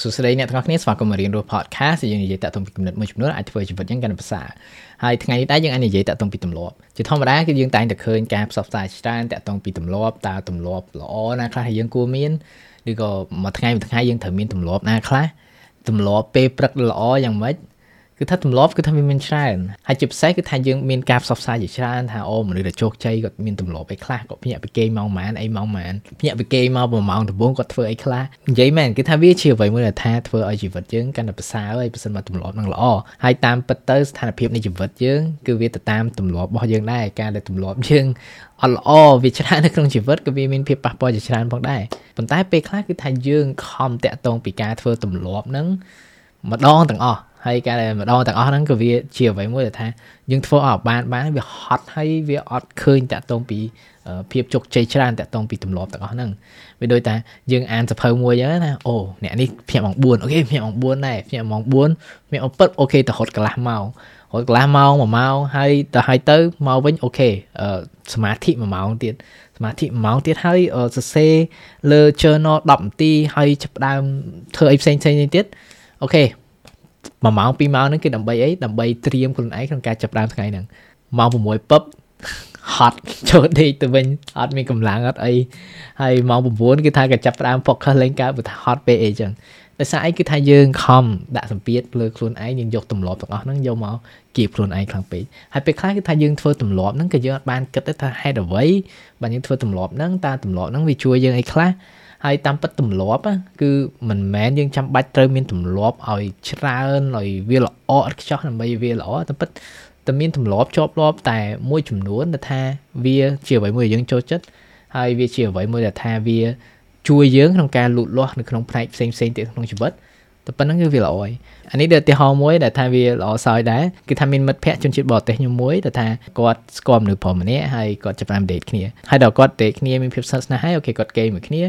សួស្តីអ្នកទាំងអស់គ្នាស្វាគមន៍មករៀនរស់ podcast យើងនិយាយតាក់ទងពីគំនិតមួយចំនួនអាចធ្វើជីវិតយើងកាន់តែប្រសើរហើយថ្ងៃនេះដែរយើងអាចនិយាយតាក់ទងពីទម្លាប់ជាធម្មតាគឺយើងតែងតែឃើញការផ្សព្វផ្សាយច្រើនតាក់ទងពីទម្លាប់តើទម្លាប់ល្អណាខ្លះយើងគួរមានឬក៏មួយថ្ងៃមួយថ្ងៃយើងត្រូវមានទម្លាប់ណាខ្លះទម្លាប់ពេលព្រឹកល្អយ៉ាងម៉េច គឺថាទម្លាប់គឺថាវាមានច្រើនហើយជាពិសេសគឺថាយើងមានការផ្សព្វផ្សាយជាច្រើនថាអូមនុស្សដែលជោគជ័យគាត់មានទម្លាប់អីខ្លះគាត់ភ្ញាក់ពីគេម៉ោងប៉ុន្មានអីម៉ោងប៉ុន្មានភ្ញាក់ពីគេមកប្រហែលដំបូងគាត់ធ្វើអីខ្លះនិយាយមែនគឺថាវាជាអ្វីមួយដែលថាធ្វើឲ្យជីវិតយើងកាន់តែប្រសើរហើយបើសិនមកទម្លាប់នឹងល្អហើយតាមពិតទៅស្ថានភាពនៃជីវិតយើងគឺវាទៅតាមទម្លាប់របស់យើងដែរការដែលទម្លាប់យើងអត់ល្អវាច្រើននៅក្នុងជីវិតក៏វាមានភាពប៉ះពាល់ជាច្រើនផងដែរប៉ុន្តែពេលខ្លះគឺថាយើងខំតាក់ទងពីការធ្វើទម្លាប់ហ្នឹងម្ដងទាំងអស់ ហើយការដែលម្ដងទាំងអស់ហ្នឹងក៏វាជាអ្វីមួយដែលថាយើងធ្វើឲ្យបានបានវាហត់ហើយវាអត់ឃើញតាក់ទងពីភាពជោគជ័យច្រើនតាក់ទងពីទម្លាប់ទាំងអស់ហ្នឹងវាដូចថាយើងអានសៀវភៅមួយអញ្ចឹងណាអូអ្នកនេះភ្ញាក់ម៉ោង4 okay ភ្ញាក់ម៉ោង4ដែរភ្ញាក់ម៉ោង4ភ្ញាក់ម៉ោងពិត okay ទៅរត់កន្លះម៉ោងរត់កន្លះម៉ោង1ម៉ោងហើយទៅហើយទៅមកវិញ okay សមាធិ1ម៉ោងទៀតសមាធិ1ម៉ោងទៀតហើយសរសេរលើ journal 10នាទីហើយចាប់ដើមធ្វើអីផ្សេងផ្សេងទៀត okay 1ម៉ោង2ម៉ោងហ្នឹងគឺដើម្បីអីដើម្បីត្រៀមខ្លួនឯងក្នុងការចាប់ដើមថ្ងៃហ្នឹងម៉ោង6ពឹបហត់ចូលដេកទៅវិញអត់មានកម្លាំងអត់អីហើយម៉ោង9គឺថាក៏ចាប់ផ្ដើម focus លេងកើតព្រោះថាហត់ពេកអីចឹងដោយសារអីគឺថាយើងខំដាក់សម្ពាធលើខ្លួនឯងយើងយកទម្លាប់ទាំងអស់ហ្នឹងយកមកគៀបខ្លួនឯងខ្លាំងពេកហើយពេលខ្លះគឺថាយើងធ្វើទម្លាប់ហ្នឹងក៏យើងអត់បានគិតទៅថាហេតុអ្វីបើយើងធ្វើទម្លាប់ហ្នឹងតើទម្លាប់ហ្នឹងវាជួយយើងអីខ្លះ ហើយតាមពិតទម្លាប់គឺមិនមែនយើងចាំបាច់ត្រូវមានទម្លាប់ឲ្យច្រើនឲ្យវាល្អឥតខ្ចោះដើម្បីវាល្អតាមពិតតែមានទម្លាប់ជាប់លាប់តែមួយចំនួនដែលថាវាជាអ្វីមួយដែលយើងចូលចិត្តហើយវាជាអ្វីមួយដែលថាវាជួយយើងក្នុងការលូតលាស់នៅក្នុងផ្នែកផ្សេងផ្សេងទៀតក្នុងជីវិត តែប៉ុណ្្នឹងគឺវាល្អហើយអានេះដូចឧទាហរណ៍មួយដែលថាវាល្អសោយដែរគឺថាមានមិត្តភ័ក្តិជនជាតិបរទេសខ្ញុំមួយដែលថាគាត់ស្គាល់មនុស្សប្រុសម្នាក់ហើយគាត់ចាប់ផ្ដើមដេតគ្នាហើយដល់គាត់ដេតគ្នាមានភាពស្និទ្ធស្នាលហើយអូខេគាត់គេមួយគ្នា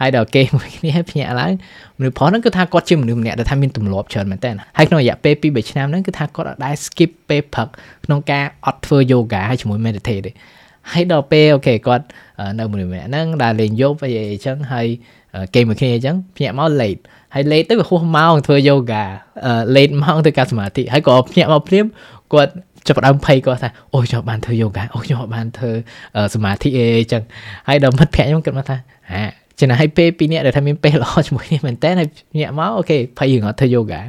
ហើយដល់គេមួយគ្នាភ្ញាក់ឡើងមនុស្សប្រុសហ្នឹងគឺថាគាត់ជាមនុស្សម្នាក់ដែលថាមានទម្លាប់ច្រើនមែនតើហើយក្នុងរយៈពេល2 3ឆ្នាំហ្នឹងគឺថាគាត់អត់ដែល skip ពេលព្រឹកក្នុងការអត់ធ្វើ yoga ហើយជាមួយ meditate ទេ ហើយដល់ពេលអូខេគាត់នៅមនុស្សម្នាក់ហ្នឹងដែលលេងយប់អីអីចឹងហើយគេមួយគ្នាអញ្ចឹងភ្ញាក់មក late ហើយ late ទៅវាហួសម៉ោងធ្វើ yoga late ម៉ោងទៅការសមាធិហើយក៏ភ្ញាក់មកព្រាមគាត់ចាប់ដើមភ័យគាត់ថាអូខ្ញុំបានធ្វើ yoga អូខ្ញុំបានធ្វើសមាធិអីអញ្ចឹងហើយដល់មិត្តភ័ក្តិខ្ញុំគិតមកថាហាចំណាយពេល2នាក់ដែលថាមានពេលល្អជាមួយនេះមែនតើហើយភ្ញាក់មកអូខេភ័យរឿងអត់ធ្វើ yoga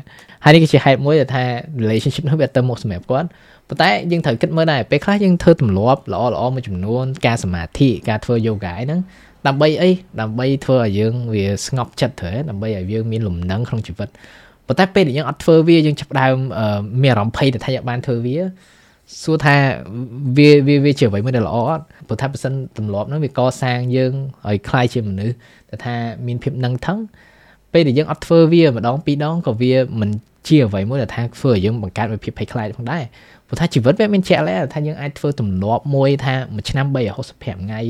ហើយនេះគឺជាហេតុមួយដែលថា relationship នោះវាទៅមុខសម្រាប់គាត់ប៉ុន្តែយើងត្រូវគិតមើលដែរពេលខ្លះយើងធ្វើទម្លាប់ល្អល្អមួយចំនួនការសមាធិការធ្វើ yoga ហ្នឹងដើម្បីអីដើម្បីធ្វើឲ្យយើងវាស្ងប់ចិត្តទៅដើម្បីឲ្យយើងមានលំនឹងក្នុងជីវិតប៉ុន្តែពេលដែលយើងអត់ធ្វើវាយើងចាប់ដើមមានអារម្មណ៍ភ័យទៅថាយើងបានធ្វើវាសួរថាវាវាវាជាអ្វីមួយដែលល្អអត់ព្រោះថាបើសិនទម្លាប់ហ្នឹងវាកសាងយើងឲ្យคล้ายជាមនុស្សតែថាមានភាពនឹងថឹងពេលដែលយើងអត់ធ្វើវាម្ដងពីរដងក៏វាមិន ជាអ្វីមួយដែលថាធ្វើឲ្យយើងបង្កើតនូវភាពភ័យខ្លាចផងដែរព្រោះថាជីវិតវាមានជាក់លាក់ថាយើងអាចធ្វើទម្លាប់មួយថាមួយឆ្នាំ365ថ្ងៃ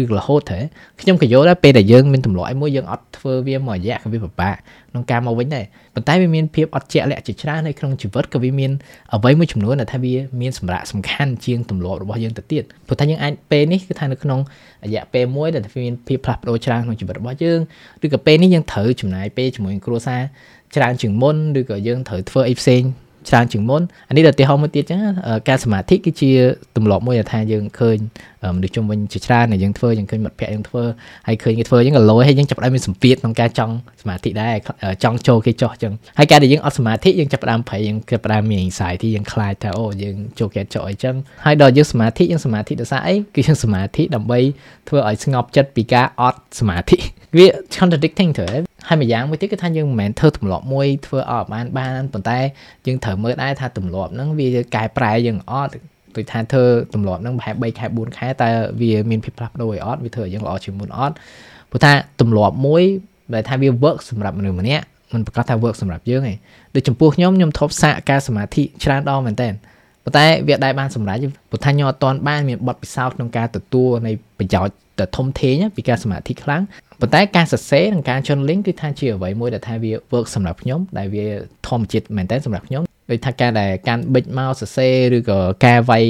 ឬរហូតទៅខ្ញុំក៏យល់ដែរពេលដែលយើងមានទម្លាប់មួយយើងអត់ធ្វើវាមួយរយៈក៏វាពិបាកក្នុងការមកវិញដែរប៉ុន្តែវាមានភាពអត់ជាក់លាក់ជាច្រើននៅក្នុងជីវិតក៏វាមានអ្វីមួយចំនួនដែលថាវាមានសម្រាប់សំខាន់ជាងទម្លាប់របស់យើងទៅទៀតព្រោះថាយើងអាចពេលនេះគឺថានៅក្នុងរយៈពេលមួយដែលមានភាពផ្លាស់ប្ដូរច្រើនក្នុងជីវិតរបស់យើងឬក៏ពេលនេះយើងត្រូវចំណាយពេលជាមួយគ្រួសារច្រើនជាងមុនឬក៏យើងត្រូវធ្វើអីផ្សេង ច្រើនជាងមុនអានេះដល់ឧទាហរណ៍មួយទៀតចឹងការសមាធិគឺជាទម្លាប់មួយដែលថាយើងឃើញមនុស្សជុំវិញជាច្រើនដែលយើងធ្វើយើងឃើញមិត្តភ័ក្តិយើងធ្វើហើយឃើញគេធ្វើចឹងក៏លយហើយយើងចាប់ផ្ដើមមានសម្ពាធក្នុងការចង់សមាធិដែរចង់ចូលគេចោះចឹងហើយការដែលយើងអត់សមាធិយើងចាប់ផ្ដើមប្រៃយើងចាប់ផ្ដើមមាន anxiety យើងខ្លាចថាអូយើងចូលគេចោះអីចឹងហើយដល់យើងសមាធិយើងសមាធិដោយសារអីគឺយើងសមាធិដើម្បីធ្វើឲ្យស្ងប់ចិត្តពីការអត់សមាធិវា contradicting ទៅហើយម្យ៉ាងមួយទៀតគឺថាយើងមិនមែនធ្វើទម្លាប់មួយធ្វើអត់បានបានប៉ុន្តែយើងត្រូវមើលដែរថាទម្លាប់ហ្នឹងវាកែប្រែយើងអត់ដូចថាធ្វើទម្លាប់ហ្នឹងប្រហែល3ខែ4ខែតើវាមានភាពផ្លាស់ប្ដូរអីអត់វាធ្វើឲ្យយើងល្អជាងមុនអត់ព្រោះថាទម្លាប់មួយដែលថាវា work សម្រាប់មនុស្សម្នាក់មិនប្រកាសថា work សម្រាប់យើងទេដូចចំពោះខ្ញុំខ្ញុំធប់សាកការសមាធិច្រើនដងមែនតើប៉ុន្តែវាដែរបានសម្រេចព្រោះថាខ្ញុំអត់ទាន់បានមានបទពិសោធន៍ក្នុងការទទួលនៃប្រយោជន៍ដ៏ធំធេងពីការសមាធិខ្លាំងប៉ុន្តែការសរសេរនិងការចុច link គឺថាជាអ្វីមួយដែលថាវា work សម្រាប់ខ្ញុំដែលវាធម្មជាតិមែនតើសម្រាប់ខ្ញុំ ដូចថាការដែលកាន់ប៊ិចមកសរសេរឬក៏ការវាយ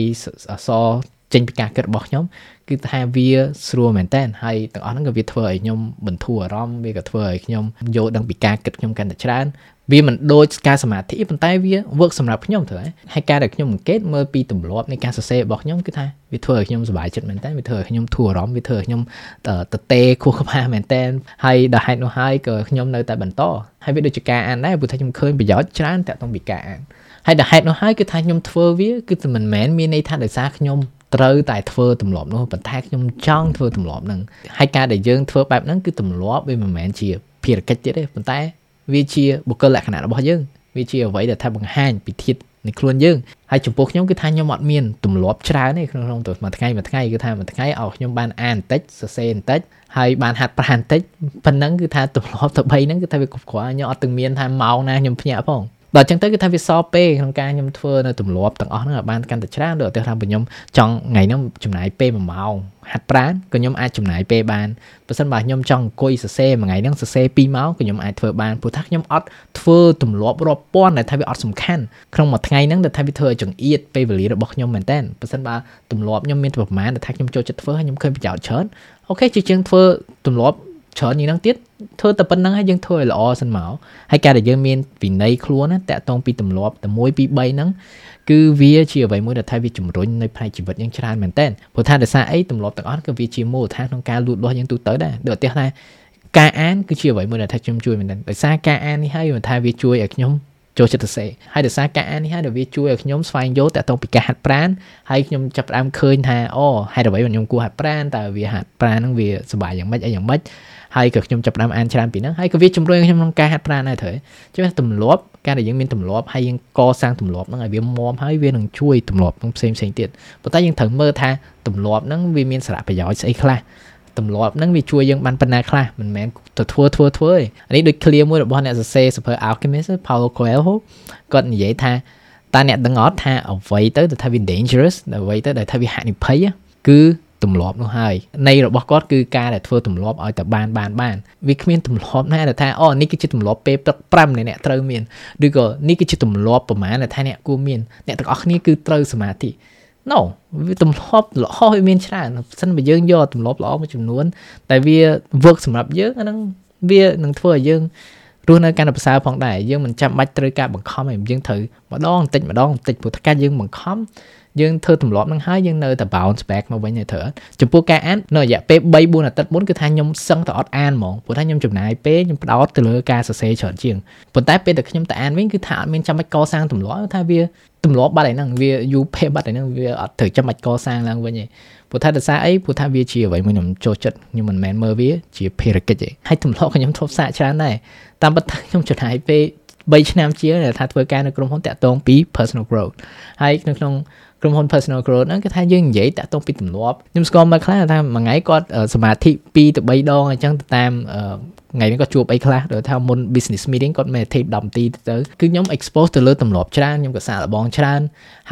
អក្សរ ចេញពីការគិតរបស់ខ្ញុំគឺថាវាស្រួលមែនតើហើយទាំងអស់ហ្នឹងក៏វាធ្វើឲ្យខ្ញុំបន្ធូរអារម្មណ៍វាក៏ធ្វើឲ្យខ្ញុំយល់ដឹងពីការគិតខ្ញុំកាន់តែច្រើនវាមិនដូចការសមាធិប៉ុន្តែវា work សម្រាប់ខ្ញុំទៅហើយការដែលខ្ញុំអង្កេតមើលពីទម្លាប់នៃការសរសេររបស់ខ្ញុំគឺថាវាធ្វើឲ្យខ្ញុំសប្បាយចិត្តមែនតើវាធ្វើឲ្យខ្ញុំធូរអារម្មណ៍វាធ្វើឲ្យខ្ញុំតទេខួរក្បាលមែនតើហើយដល់ហេតុនោះហើយក៏ខ្ញុំនៅតែបន្តហើយវាដូចជាការអានដែរព្រោះថាខ្ញុំឃើញប្រយោជន៍ច្រើនតាក់ទងពីការអានហើយដល់ហេតុនោះហើយគឺថាខ្ញុំធ្វើវាគឺមិនមែនមានន័យថាដោយសារខ្ញុំ ត្រូវតែធ្វើទម្លាប់នោះប៉ុន្តែខ្ញុំចង់ធ្វើទម្លាប់ហ្នឹងហើយការដែលយើងធ្វើបែបហ្នឹងគឺទម្លាប់វាមិនមែនជាភារកិច្ចទៀតទេប៉ុន្តែវាជាបុគ្គលលក្ខណៈរបស់យើងវាជាអ្វីដែលថាបង្ហាញពីធាតុនៃខ្លួនយើងហើយចំពោះខ្ញុំគឺថាខ្ញុំអត់មានទម្លាប់ច្រើនទេក្នុងក្នុងមួយថ្ងៃមួយថ្ងៃគឺថាមួយថ្ងៃឲ្យខ្ញុំបានអានបន្តិចសរសេរបន្តិចហើយបានហាត់ប្រាណបន្តិចប៉ុណ្ណឹងគឺថាទម្លាប់ទៅ3ហ្នឹងគឺថាវាគ្រប់គ្រាន់ខ្ញុំអត់ទាំងមានថាម៉ោងណាខ្ញុំភ្ញាក់ផង ដល់អញ្ចឹងទៅគឺថាវាសល់ពេលក្នុងការខ្ញុំធ្វើនៅទម្លាប់ទាំងអស់ហ្នឹងឲ្យបានកាន់តែច្រើនដូចឧទាហរណ៍ថាខ្ញុំចង់ថ្ងៃហ្នឹងចំណាយពេល1ម៉ោងហាត់ប្រាណក៏ខ្ញុំអាចចំណាយពេលបានបើសិនបើខ្ញុំចង់អង្គុយសរសេរមួយថ្ងៃហ្នឹងសរសេរ2ម៉ោងក៏ខ្ញុំអាចធ្វើបានព្រោះថាខ្ញុំអត់ធ្វើទម្លាប់រាប់ពាន់ដែលថាវាអត់សំខាន់ក្នុងមួយថ្ងៃហ្នឹងដែលថាវាធ្វើឲ្យចង្អៀតពេលវេលារបស់ខ្ញុំមែនតើបើសិនបើទម្លាប់ខ្ញុំមានប្រមាណដែលថាខ្ញុំចូលចិត្តធ្វើហើយខ្ញុំឃើញប្រយោជន៍ច្រើនអូខេជាជាងធ្វើទម្លាប់ ច្រើននេះហ្នឹងទៀតធ្វើតែប៉ុណ្្នឹងហើយយើងធ្វើឲ្យល្អសិនមកហើយការដែលយើងមានវិន័យខ្លួនណាតាក់ទងពីទម្លាប់តែ1 2 3ហ្នឹងគឺវាជាអ្វីមួយដែលថាវាជំរុញនៅផ្នែកជីវិតយើងច្រើនមែនតើព្រោះថាដោយសារអីទម្លាប់ទាំងអស់គឺវាជាមូលដ្ឋានក្នុងការលូតលាស់យើងទូទៅដែរដូចឧទាហរណ៍ថាការអានគឺជាអ្វីមួយដែលថាខ្ញុំជួយមែនតើដោយសារការអាននេះហើយវាថាវាជួយឲ្យខ្ញុំ ចូលចិត្តសរសេរហើយដោយសារការអាននេះហើយដែលវាជួយឲ្យខ្ញុំស្វែងយល់តាក់ទងពីការហាត់ប្រាណហើយខ្ញុំចាប់ផ្ដើមឃើញថាអូហេតុអ្វីខ្ញុំគួរហាត់ប្រាណតើវាហាត់ប្រាណហ្នឹងវាសុបាយយ៉ាងម៉េចអីយ៉ាងម៉េចហើយក៏ខ្ញុំចាប់ផ្ដើមអានច្រើនពីហ្នឹងហើយក៏វាជំរុញខ្ញុំក្នុងការហាត់ប្រាណដែរត្រូវជឿទម្លាប់ការដែលយើងមានទម្លាប់ហើយយើងកសាងទម្លាប់ហ្នឹងឲ្យវាមាំហើយវានឹងជួយទម្លាប់ផ្សេងផ្សេងទៀតប៉ុន្តែយើងត្រូវមើលថាទម្លាប់ហ្នឹងវាមានសារៈប្រយោជន៍ស្អីខ្លះ ទម្លាប់ហ្នឹងវាជួយយើងបានប៉ុណ្ណាខ្លះមិនមែនទៅធ្វើធ្វើធ្វើទេអានេះដូច clear មួយរបស់អ្នកសរសេរសភើ Alchemist Paulo Coelho គាត់និយាយថាតើអ្នកដឹងអត់ថាអ្វីទៅដែលថាវា dangerous អ្វីទៅដែលថាវាហានិភ័យគឺទម្លាប់នោះហើយនៃរបស់គាត់គឺការដែលធ្វើទម្លាប់ឲ្យតែបានបានបានវាគ្មានទម្លាប់ណាដែលថាអូនេះគឺជាទម្លាប់ពេលព្រឹក5នៃអ្នកត្រូវមានឬក៏នេះគឺជាទម្លាប់ប្រមាណដែលថាអ្នកគួរមានអ្នកទាំងអស់គ្នាគឺត្រូវសមាធិ no វាទម្លាប់ល្អវាមានច្រើនសិនបើយើងយកទម្លាប់ល្អមួយចំនួន តែវា work សម្រាប់យើងអាហ្នឹងវានឹងធ្វើឲ្យយើងរស់នៅកាន់តែប្រសើរផងដែរយើងមិនចាំបាច់ត្រូវការបង្ខំឯងយើងត្រូវម្ដងបន្តិចម្ដងបន្តិចព្រោះតែការយើងបង្ខំយើងធ្វើទម្លាប់នឹងហើយយើងនៅតែ bounce back មកវិញទៅត្រូវចំពោះការអាននៅរយៈពេល3 4អាទិត្យមុនគឺថាខ្ញុំសឹងតែអត់អានហ្មងព្រោះថាខ្ញុំចំណាយពេលខ្ញុំផ្ដោតទៅលើការសរសេរច្រើនជាងប៉ុន្តែពេលដែលខ្ញុំទៅអានវិញគឺថាអត់មានចាំបាច់កសាងទម្លាប់ថាវា ទម្លាប់បាត់ហើយហ្នឹងវាយូរពេលបាត់ហើយហ្នឹងវាអត់ត្រូវចាំបាច់កសាងឡើងវិញទេព្រោះថាដោយសារអីព្រោះថាវាជាអ្វីមួយខ្ញុំចូលចិត្តខ្ញុំមិនមែនមើលវាជាភារកិច្ចទេហើយទម្លាប់ខ្ញុំធ្លាប់សាកច្រើនដែរតាមពិតខ្ញុំចំណាយពេល 3ឆ្នាំជាងដែលថាធ្វើការនៅក្រុមហ៊ុនតាក់ទងពី personal growth ហើយនៅក្នុងក្រុមហ៊ុន personal growth ហ្នឹងគឺថាយើងនិយាយតាក់ទងពីទម្លាប់ខ្ញុំស្គាល់មកខ្លះថាមួយថ្ងៃគាត់សមាធិ2ទៅ3ដងអញ្ចឹងទៅតាមថ្ងៃនេះគាត់ជួបអីខ្លះដោយថាមុន business meeting គាត់ meditate 10នាទីទៅគឺខ្ញុំ expose ទៅលើទម្លាប់ច្រើនខ្ញុំក៏សាកល្បងច្រើន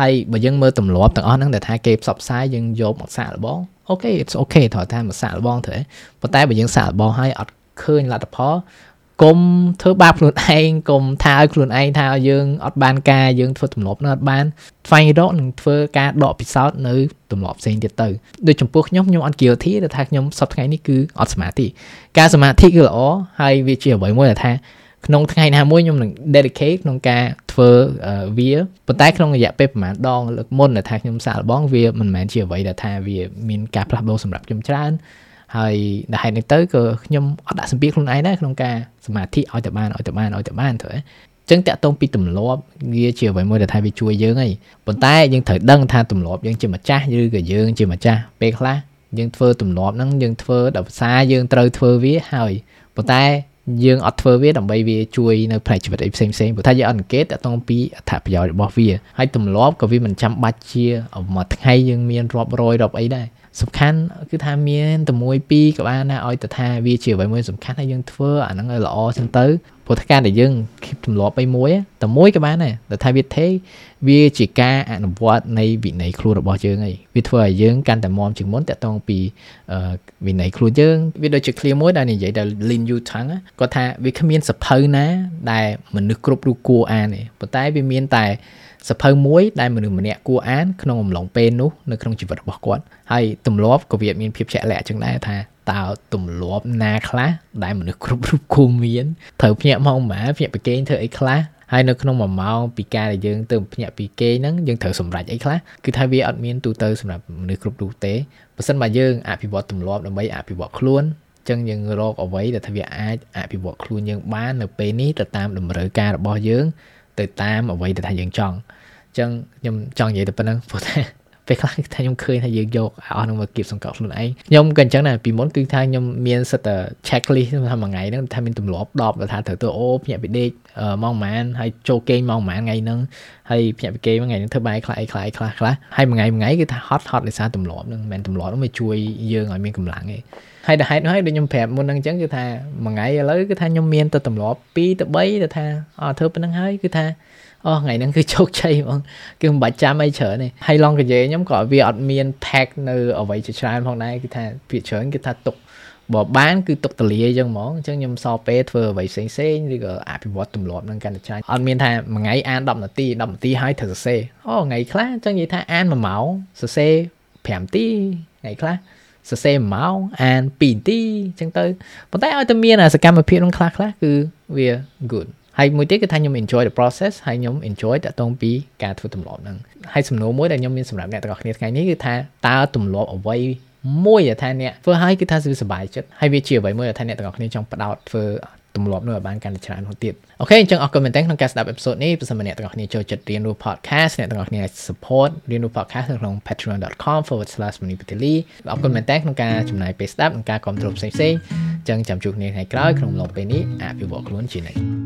ហើយបើយើងមើលទម្លាប់ទាំងអស់ហ្នឹងដែលថាគេផ្សព្វផ្សាយយើងយកមកសាកល្បងអូខេ it's okay ត្រូវថាមកសាកល្បងទៅប៉ុន្តែបើយើងសាកល្បងហើយអត់ឃើញលទ្ធផល កុំធ្វើបាបខ្លួនឯងកុំថាឲ្យខ្លួនឯងថាយើងអត់បានការយើងធ្វើទម្លាប់នោះអត់បានស្វែងរកនិងធ្វើការដកពិសោធន៍នៅទម្លាប់ផ្សេងទៀតទៅដូចចំពោះខ្ញុំខ្ញុំអត់ guilty ដែលថាខ្ញុំសប្តាហ៍ថ្ងៃនេះគឺអត់សមាធិការសមាធិគឺល្អហើយវាជាអ្វីមួយដែលថាក្នុងថ្ងៃណាមួយខ្ញុំនឹង dedicate ក្នុងការធ្វើវាប៉ុន្តែក្នុងរយៈពេលប្រហែលដងលើកមុនដែលថាខ្ញុំសាកល្បងវាមិនមែនជាអ្វីដែលថាវាមានការផ្លាស់ប្ដូរសម្រាប់ខ្ញុំច្រើន ហើយដែលហេតុនេះទៅក៏ខ្ញុំអត់ដាក់សម្ពាធខ្លួនឯងដែរក្នុងការសមាធិឲ្យតែបានឲ្យតែបានឲ្យតែបានទៅចឹងតាក់ទងពីទម្លាប់វាជាអ្វីមួយដែលថាវាជួយយើងហីប៉ុន្តែយើងត្រូវដឹងថាទម្លាប់យើងជាម្ចាស់ឬក៏យើងជាម្ចាស់ពេលខ្លះយើងធ្វើទម្លាប់ហ្នឹងយើងធ្វើដល់ភាសាយើងត្រូវធ្វើវាហើយប៉ុន្តែយើងអត់ធ្វើវាដើម្បីវាជួយនៅផ្នែកជីវិតអីផ្សេងផ្សេងព្រោះថាយើងអត់អង្កេតតតងពីអត្ថប្រយោជន៍របស់វាហើយទម្លាប់ក៏វាមិនចាំបាច់ជាមួយថ្ងៃយើងមានរាប់រយរាប់អីដែរ សំខាន់គឺថាមានតែមួយពីរក៏បានណាឲ្យទៅថាវាជាអ្វីមួយសំខាន់ហើយយើងធ្វើអាហ្នឹងឲ្យល្អសិនទៅព្រោះថាការដែលយើងគិតទម្លាប់អីមួយតែមួយក៏បានដែរតែថាវាទេវាជាការអនុវត្តនៃវិន័យខ្លួនរបស់យើងឯងវាធ្វើឲ្យយើងកាន់តែមមជាងមុនតកតងពីវិន័យខ្លួនយើងវាដូចជា clear មួយដែលនិយាយដល់ Lin Yu Tang គាត់ថាវាគ្មានសភៅណា ដែលមនុស្សគ្រប់រូបគួរអានទេប៉ុន្តែវាមានតែ សភៅមួយដែលមនុស្សម្នាក់គួរអានក្នុងអំឡុងពេលនោះនៅក្នុងជីវិតរបស់គាត់ហើយទម្លាប់ក៏វាមានភាពជាក់លាក់ចឹងដែរថាតើទម្លាប់ណាខ្លះដែលមនុស្សគ្រប់រូបគួរមានត្រូវភ្ញាក់ម៉ោងម៉ាភ្ញាក់ពីគេងធ្វើអីខ្លះហើយនៅក្នុង1ម៉ោងពីការដែលយើងទៅភ្ញាក់ពីគេងហ្នឹងយើងត្រូវសម្រេចអីខ្លះគឺថាវាអត់មានទូទៅសម្រាប់មនុស្សគ្រប់រូបទេបើសិនបើយើងអភិវឌ្ឍទម្លាប់ដើម្បីអភិវឌ្ឍខ្លួនចឹងយើងរកអ្វីដែលថាវាអាចអភិវឌ្ឍខ្លួនយើងបាននៅពេលនេះទៅតាមតម្រូវការរបស់យើង ទៅតាមអ្វីដែលថាយើងចង់អញ្ចឹងខ្ញុំចង់និយាយតែប៉ុណ្្នឹងព្រោះថាពេលខ្លះគឺថាខ្ញុំឃើញថាយើងយកអស់នឹងមកគៀបសង្កត់ខ្លួនឯងខ្ញុំក៏អញ្ចឹងដែរពីមុនគឺថាខ្ញុំមានសិតតែ checklist ថាមួយថ្ងៃហ្នឹងថាមានទម្លាប់10ថាត្រូវទៅអូភ្ញាក់ពីដេកម៉ោងប៉ុន្មានហើយចូលគេងម៉ោងប៉ុន្មានថ្ងៃហ្នឹងហើយភ្ញាក់ពីគេងថ្ងៃហ្នឹងធ្វើបាយខ្លះអីខ្លះអីខ្លះខ្លះហើយមួយថ្ងៃមួយថ្ងៃគឺថាហត់ហត់ដោយសារទម្លាប់ហ្នឹងមិនមែនទម្លាប់ហ្នឹងមកជួយយើងឲ្យមានកម្លាំងទេ ហើយដល់ហេតុនោះហើយដូចខ្ញុំប្រាប់មុនហ្នឹងអញ្ចឹងគឺថាមួយថ្ងៃឥឡូវគឺថាខ្ញុំមានទៅទម្លាប់2ទៅ3ទៅថាអត់ធ្វើប៉ុណ្្នឹងហើយគឺថាអូថ្ងៃហ្នឹងគឺជោគជ័យហ្មងគឺមិនបាច់ចាំអីច្រើនទេហើយឡងកាយខ្ញុំក៏វាអត់មាន pack នៅអ្វីជាច្រើនផងដែរគឺថាភាគច្រើនគឺថាទុកបើបានគឺទុកតលាអញ្ចឹងហ្មងអញ្ចឹងខ្ញុំសល់ពេលធ្វើអ្វីផ្សេងផ្សេងឬក៏អភិវឌ្ឍទម្លាប់នឹងកាន់តែច្រើនអត់មានថាមួយថ្ងៃអាន10នាទី10នាទីហើយត្រូវសរសេរអូថ្ងៃខ្លះអញ្ចឹងនិយាយថាអាន1ម៉ោងសរសេរ5នាទីថ្ងៃខ្លះ សរសេរ1ម៉ោងអាន2នាទីអញ្ចឹងទៅប៉ុន្តែឲ្យតែមានសកម្មភាពក្នុងខ្លះខ្លះគឺវា good ហើយមួយទៀតគឺថាខ្ញុំ enjoy the process ហើយខ្ញុំ enjoy តកតងពីការធ្វើទម្លាប់ហ្នឹងហើយសំណួរមួយដែលខ្ញុំមានសម្រាប់អ្នកទាំងអស់គ្នាថ្ងៃនេះគឺថាតើទម្លាប់អ្វីមួយដែលថាអ្នកធ្វើឲ្យគឺថាវាសុបាយចិត្តហើយវាជាអ្វីមួយដែលថាអ្នកទាំងអស់គ្នាចង់បដោតធ្វើ ទម្លាប់នោះឲ្យបានកាន់តែច្រើន hơn ទៀតអូខេអញ្ចឹងអរគុណមែនទែនក្នុងការស្ដាប់អេពីសូតនេះប្រសិនបើអ្នកទាំងអស់គ្នាចូលចិត្តរៀនรู้ podcast អ្នកទាំងអស់គ្នាអាច support រៀនรู้ podcast នៅក្នុង patreon.com/manipatili អរគុណមែនទែនក្នុងការចំណាយពេលស្ដាប់និងការគ្រប់គ្រងផ្សេងៗអញ្ចឹងចាំជួបគ្នាថ្ងៃក្រោយក្នុងអំឡុងពេលនេះអភិវឌ្ឍខ្លួនជានិច្ច